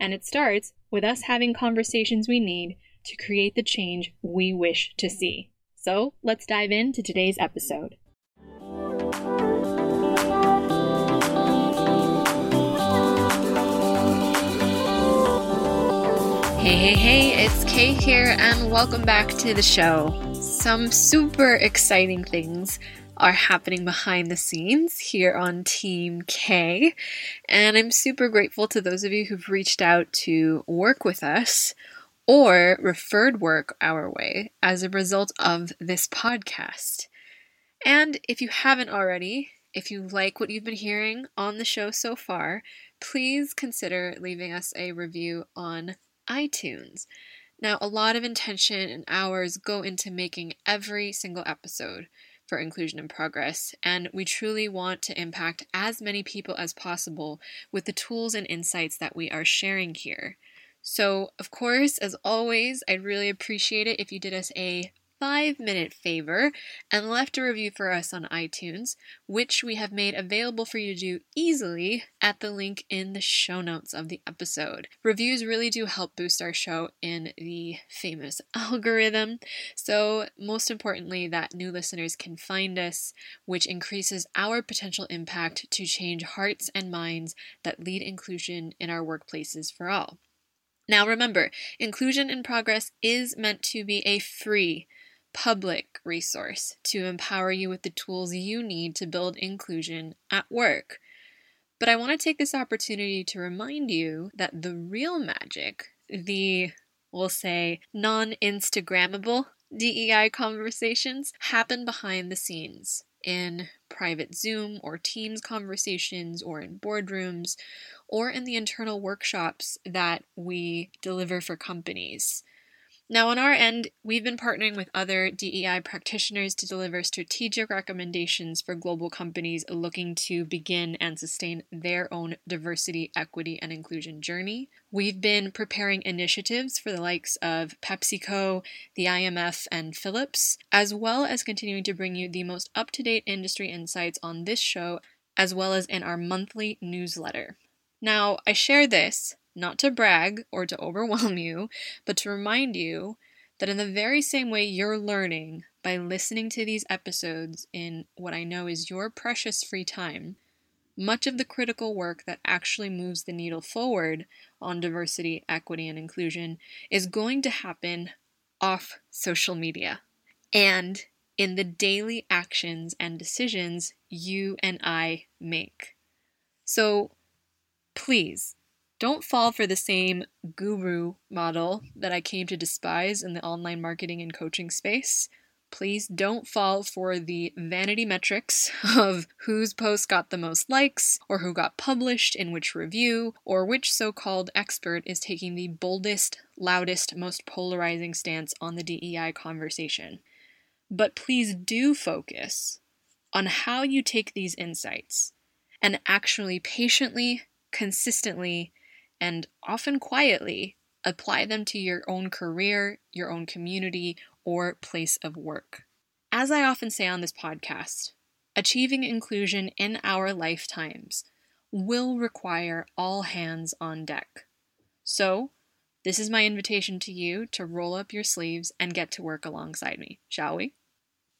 And it starts with us having conversations we need to create the change we wish to see. So let's dive into today's episode. Hey, hey, hey, it's Kay here, and welcome back to the show. Some super exciting things are happening behind the scenes here on Team Kay. And I'm super grateful to those of you who've reached out to work with us or referred work our way as a result of this podcast. And if you haven't already, if you like what you've been hearing on the show so far, please consider leaving us a review on iTunes. Now, a lot of intention and hours go into making every single episode for Inclusion in Progress, and we truly want to impact as many people as possible with the tools and insights that we are sharing here. So, of course, as always, I'd really appreciate it if you did us a five minute favor and left a review for us on iTunes, which we have made available for you to do easily at the link in the show notes of the episode. Reviews really do help boost our show in the famous algorithm. So, most importantly, that new listeners can find us, which increases our potential impact to change hearts and minds that lead inclusion in our workplaces for all. Now remember, Inclusion in Progress is meant to be a free, public resource to empower you with the tools you need to build inclusion at work. But I want to take this opportunity to remind you that the real magic, the, we'll say, non Instagrammable DEI conversations, happen behind the scenes in private Zoom or Teams conversations or in boardrooms or in the internal workshops that we deliver for companies. Now, on our end, we've been partnering with other DEI practitioners to deliver strategic recommendations for global companies looking to begin and sustain their own diversity, equity, and inclusion journey. We've been preparing initiatives for the likes of PepsiCo, the IMF, and Philips, as well as continuing to bring you the most up to date industry insights on this show, as well as in our monthly newsletter. Now, I share this not to brag or to overwhelm you, but to remind you that in the very same way you're learning by listening to these episodes in what I know is your precious free time, much of the critical work that actually moves the needle forward on diversity, equity, and inclusion is going to happen off social media and in the daily actions and decisions you and I make. So please don't fall for the same guru model that I came to despise in the online marketing and coaching space. Please don't fall for the vanity metrics of whose post got the most likes, or who got published in which review, or which so called expert is taking the boldest, loudest, most polarizing stance on the DEI conversation. But please do focus on how you take these insights and actually patiently, consistently, and often quietly apply them to your own career, your own community, or place of work. As I often say on this podcast, achieving inclusion in our lifetimes will require all hands on deck. So, this is my invitation to you to roll up your sleeves and get to work alongside me, shall we?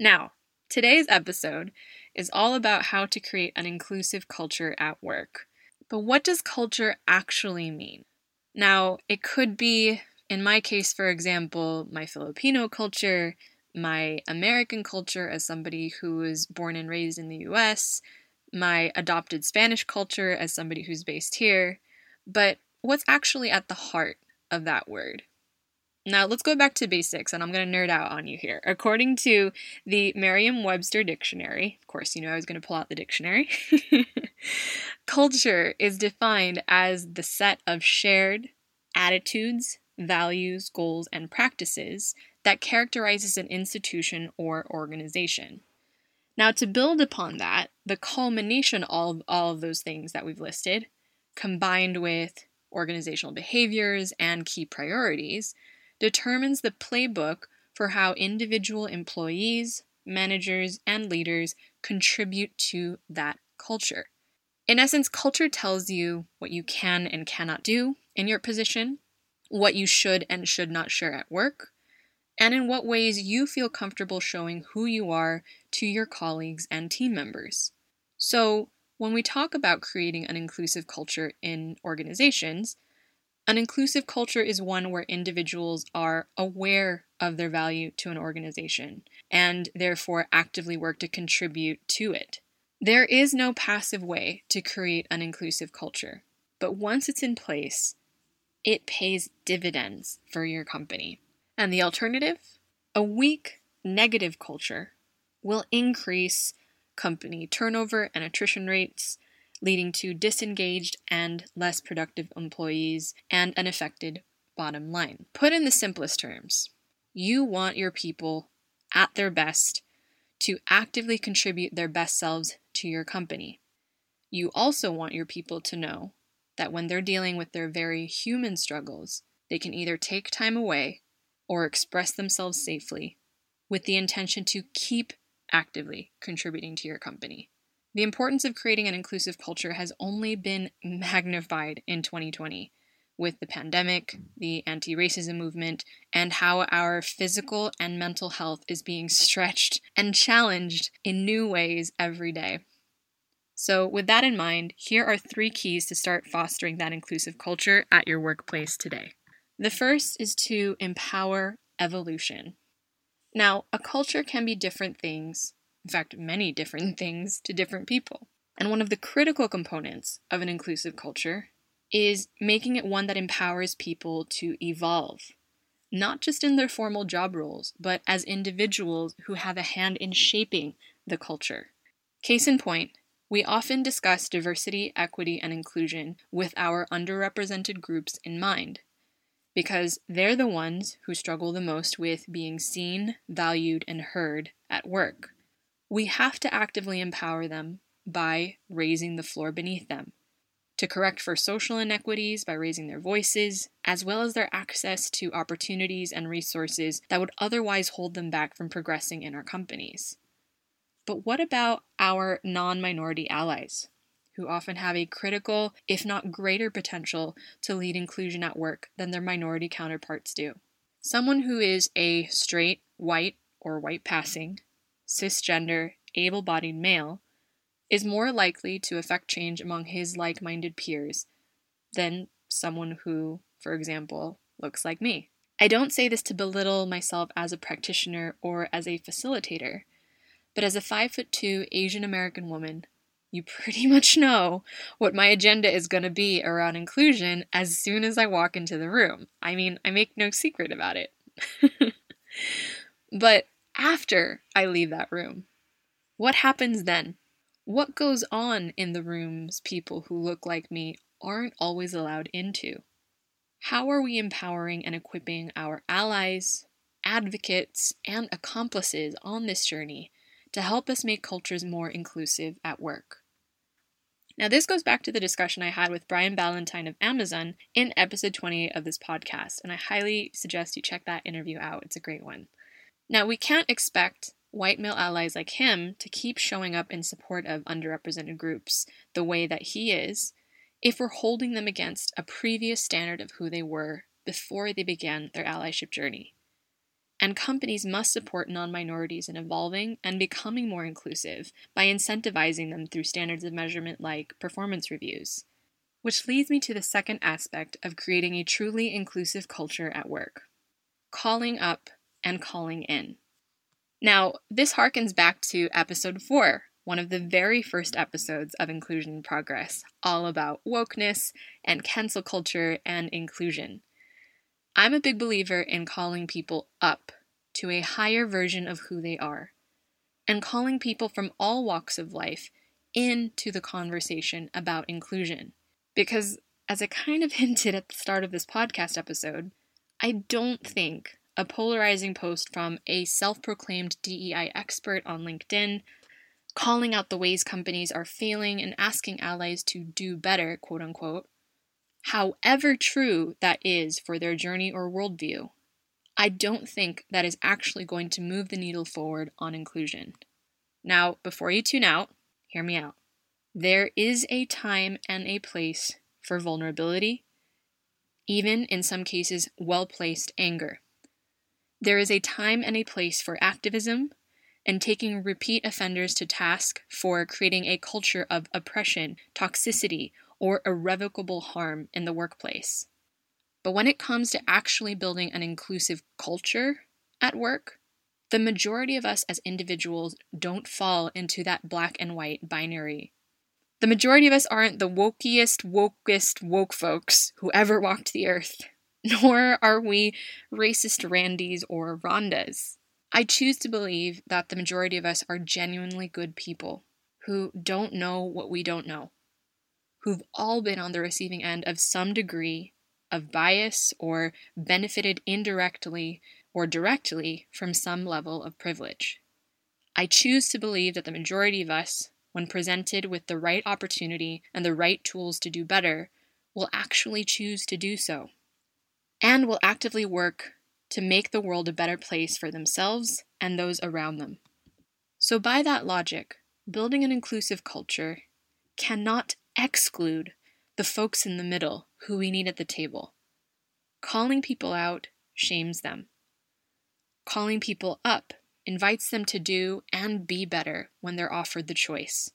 Now, today's episode is all about how to create an inclusive culture at work. But what does culture actually mean? Now, it could be, in my case, for example, my Filipino culture, my American culture as somebody who was born and raised in the US, my adopted Spanish culture as somebody who's based here, but what's actually at the heart of that word. Now, let's go back to basics, and I'm going to nerd out on you here. According to the Merriam Webster Dictionary, of course, you know I was going to pull out the dictionary, culture is defined as the set of shared attitudes, values, goals, and practices that characterizes an institution or organization. Now, to build upon that, the culmination of all of those things that we've listed, combined with organizational behaviors and key priorities, determines the playbook for how individual employees, managers, and leaders contribute to that culture. In essence, culture tells you what you can and cannot do in your position, what you should and should not share at work, and in what ways you feel comfortable showing who you are to your colleagues and team members. So, when we talk about creating an inclusive culture in organizations, an inclusive culture is one where individuals are aware of their value to an organization and therefore actively work to contribute to it. There is no passive way to create an inclusive culture, but once it's in place, it pays dividends for your company. And the alternative? A weak, negative culture will increase company turnover and attrition rates, leading to disengaged and less productive employees and an affected bottom line. Put in the simplest terms, you want your people at their best to actively contribute their best selves to your company. You also want your people to know that when they're dealing with their very human struggles, they can either take time away or express themselves safely with the intention to keep actively contributing to your company. The importance of creating an inclusive culture has only been magnified in 2020 with the pandemic, the anti racism movement, and how our physical and mental health is being stretched and challenged in new ways every day. So, with that in mind, here are three keys to start fostering that inclusive culture at your workplace today. The first is to empower evolution. Now, a culture can be different things, in fact, many different things to different people. And one of the critical components of an inclusive culture is making it one that empowers people to evolve, not just in their formal job roles, but as individuals who have a hand in shaping the culture. Case in point, we often discuss diversity, equity, and inclusion with our underrepresented groups in mind, because they're the ones who struggle the most with being seen, valued, and heard at work. We have to actively empower them by raising the floor beneath them, to correct for social inequities by raising their voices, as well as their access to opportunities and resources that would otherwise hold them back from progressing in our companies. But what about our non minority allies, who often have a critical, if not greater, potential to lead inclusion at work than their minority counterparts do? Someone who is a straight, white, or white passing, cisgender, able bodied male is more likely to affect change among his like minded peers than someone who, for example, looks like me. I don't say this to belittle myself as a practitioner or as a facilitator. But as a 5 foot 2 Asian American woman, you pretty much know what my agenda is going to be around inclusion as soon as I walk into the room. I mean, I make no secret about it. but after I leave that room, what happens then? What goes on in the rooms people who look like me aren't always allowed into? How are we empowering and equipping our allies, advocates, and accomplices on this journey to help us make cultures more inclusive at work. Now, this goes back to the discussion I had with Brian Ballantyne of Amazon in episode 28 of this podcast, and I highly suggest you check that interview out. It's a great one. Now, we can't expect white male allies like him to keep showing up in support of underrepresented groups the way that he is if we're holding them against a previous standard of who they were before they began their allyship journey and companies must support non minorities in evolving and becoming more inclusive by incentivizing them through standards of measurement like performance reviews. Which leads me to the second aspect of creating a truly inclusive culture at work calling up and calling in. Now, this harkens back to episode 4, one of the very first episodes of Inclusion in Progress, all about wokeness and cancel culture and inclusion. I'm a big believer in calling people up to a higher version of who they are and calling people from all walks of life into the conversation about inclusion. Because, as I kind of hinted at the start of this podcast episode, I don't think a polarizing post from a self proclaimed DEI expert on LinkedIn calling out the ways companies are failing and asking allies to do better, quote unquote, however true that is for their journey or worldview, I don't think that is actually going to move the needle forward on inclusion. Now, before you tune out, hear me out. There is a time and a place for vulnerability, even in some cases, well placed anger. There is a time and a place for activism and taking repeat offenders to task for creating a culture of oppression, toxicity, or irrevocable harm in the workplace. But when it comes to actually building an inclusive culture at work, the majority of us as individuals don't fall into that black and white binary. The majority of us aren't the wokiest, wokest, woke folks who ever walked the earth, nor are we racist Randys or Rondas. I choose to believe that the majority of us are genuinely good people who don't know what we don't know, who've all been on the receiving end of some degree of bias or benefited indirectly or directly from some level of privilege. I choose to believe that the majority of us, when presented with the right opportunity and the right tools to do better, will actually choose to do so, and will actively work to make the world a better place for themselves and those around them. So, by that logic, building an inclusive culture cannot exclude the folks in the middle who we need at the table. Calling people out shames them. Calling people up invites them to do and be better when they're offered the choice.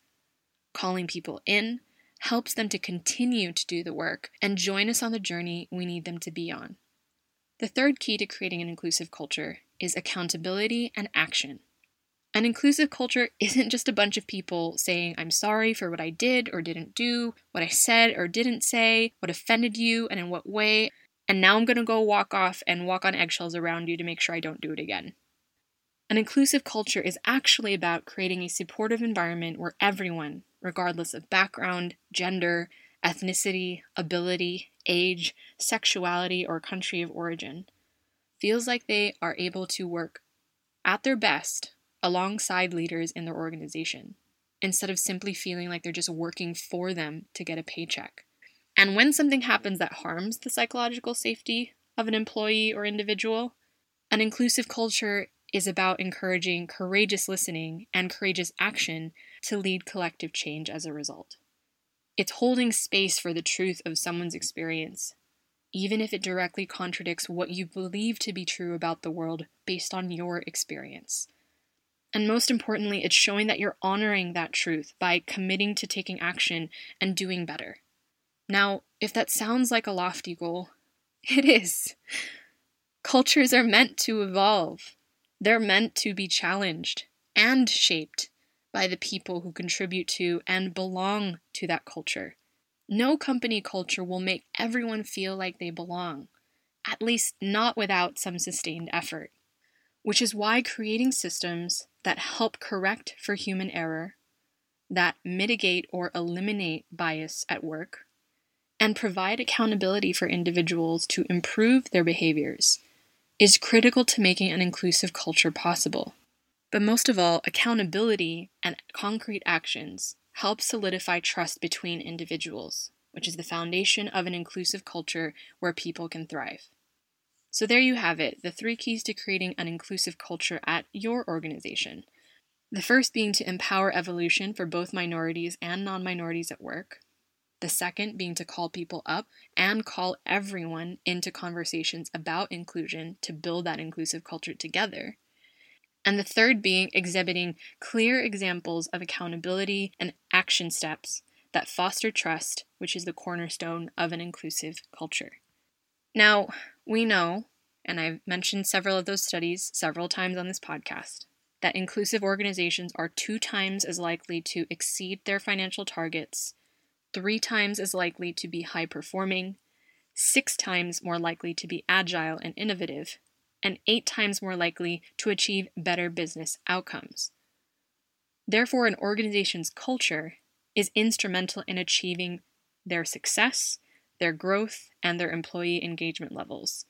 Calling people in helps them to continue to do the work and join us on the journey we need them to be on. The third key to creating an inclusive culture is accountability and action. An inclusive culture isn't just a bunch of people saying, I'm sorry for what I did or didn't do, what I said or didn't say, what offended you, and in what way, and now I'm going to go walk off and walk on eggshells around you to make sure I don't do it again. An inclusive culture is actually about creating a supportive environment where everyone, regardless of background, gender, ethnicity, ability, age, sexuality, or country of origin, feels like they are able to work at their best alongside leaders in their organization instead of simply feeling like they're just working for them to get a paycheck. And when something happens that harms the psychological safety of an employee or individual, an inclusive culture is about encouraging courageous listening and courageous action to lead collective change as a result. It's holding space for the truth of someone's experience, even if it directly contradicts what you believe to be true about the world based on your experience. And most importantly, it's showing that you're honoring that truth by committing to taking action and doing better. Now, if that sounds like a lofty goal, it is. Cultures are meant to evolve, they're meant to be challenged and shaped by the people who contribute to and belong to that culture. No company culture will make everyone feel like they belong, at least not without some sustained effort which is why creating systems that help correct for human error, that mitigate or eliminate bias at work, and provide accountability for individuals to improve their behaviors is critical to making an inclusive culture possible. But most of all, accountability and concrete actions help solidify trust between individuals, which is the foundation of an inclusive culture where people can thrive. So, there you have it the three keys to creating an inclusive culture at your organization. The first being to empower evolution for both minorities and non minorities at work. The second being to call people up and call everyone into conversations about inclusion to build that inclusive culture together. And the third being exhibiting clear examples of accountability and action steps that foster trust, which is the cornerstone of an inclusive culture. Now, we know, and I've mentioned several of those studies several times on this podcast, that inclusive organizations are two times as likely to exceed their financial targets, three times as likely to be high performing, six times more likely to be agile and innovative, and eight times more likely to achieve better business outcomes. Therefore, an organization's culture is instrumental in achieving their success, their growth, and their employee engagement levels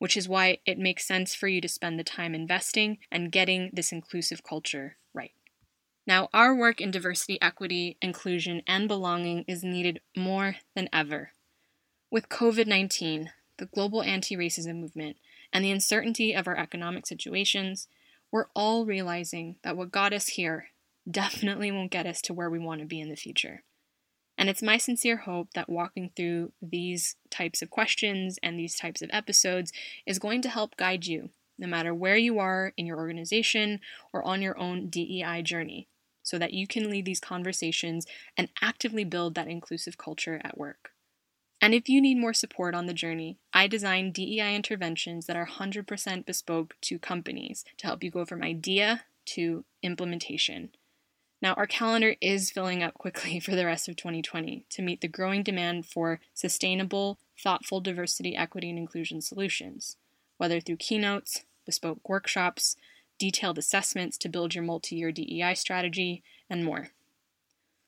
which is why it makes sense for you to spend the time investing and getting this inclusive culture. Now, our work in diversity, equity, inclusion, and belonging is needed more than ever. With COVID 19, the global anti racism movement, and the uncertainty of our economic situations, we're all realizing that what got us here definitely won't get us to where we want to be in the future. And it's my sincere hope that walking through these types of questions and these types of episodes is going to help guide you, no matter where you are in your organization or on your own DEI journey, so that you can lead these conversations and actively build that inclusive culture at work. And if you need more support on the journey, I design DEI interventions that are 100% bespoke to companies to help you go from idea to implementation. Now, our calendar is filling up quickly for the rest of 2020 to meet the growing demand for sustainable, thoughtful diversity, equity, and inclusion solutions, whether through keynotes, bespoke workshops, detailed assessments to build your multi year DEI strategy, and more.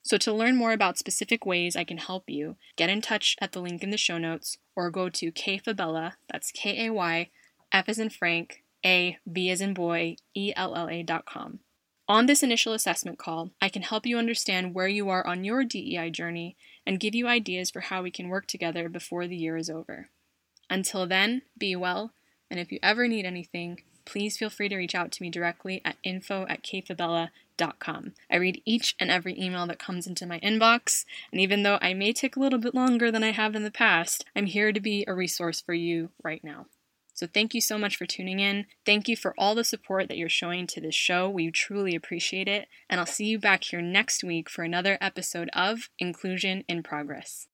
So, to learn more about specific ways I can help you, get in touch at the link in the show notes or go to kayfabella, that's K A Y, F as in Frank, A, B as in boy, E L L A dot com. On this initial assessment call, I can help you understand where you are on your DEI journey and give you ideas for how we can work together before the year is over. Until then, be well, and if you ever need anything, please feel free to reach out to me directly at info at kayfabella.com. I read each and every email that comes into my inbox, and even though I may take a little bit longer than I have in the past, I'm here to be a resource for you right now. So thank you so much for tuning in. Thank you for all the support that you're showing to this show. We truly appreciate it. And I'll see you back here next week for another episode of Inclusion in Progress.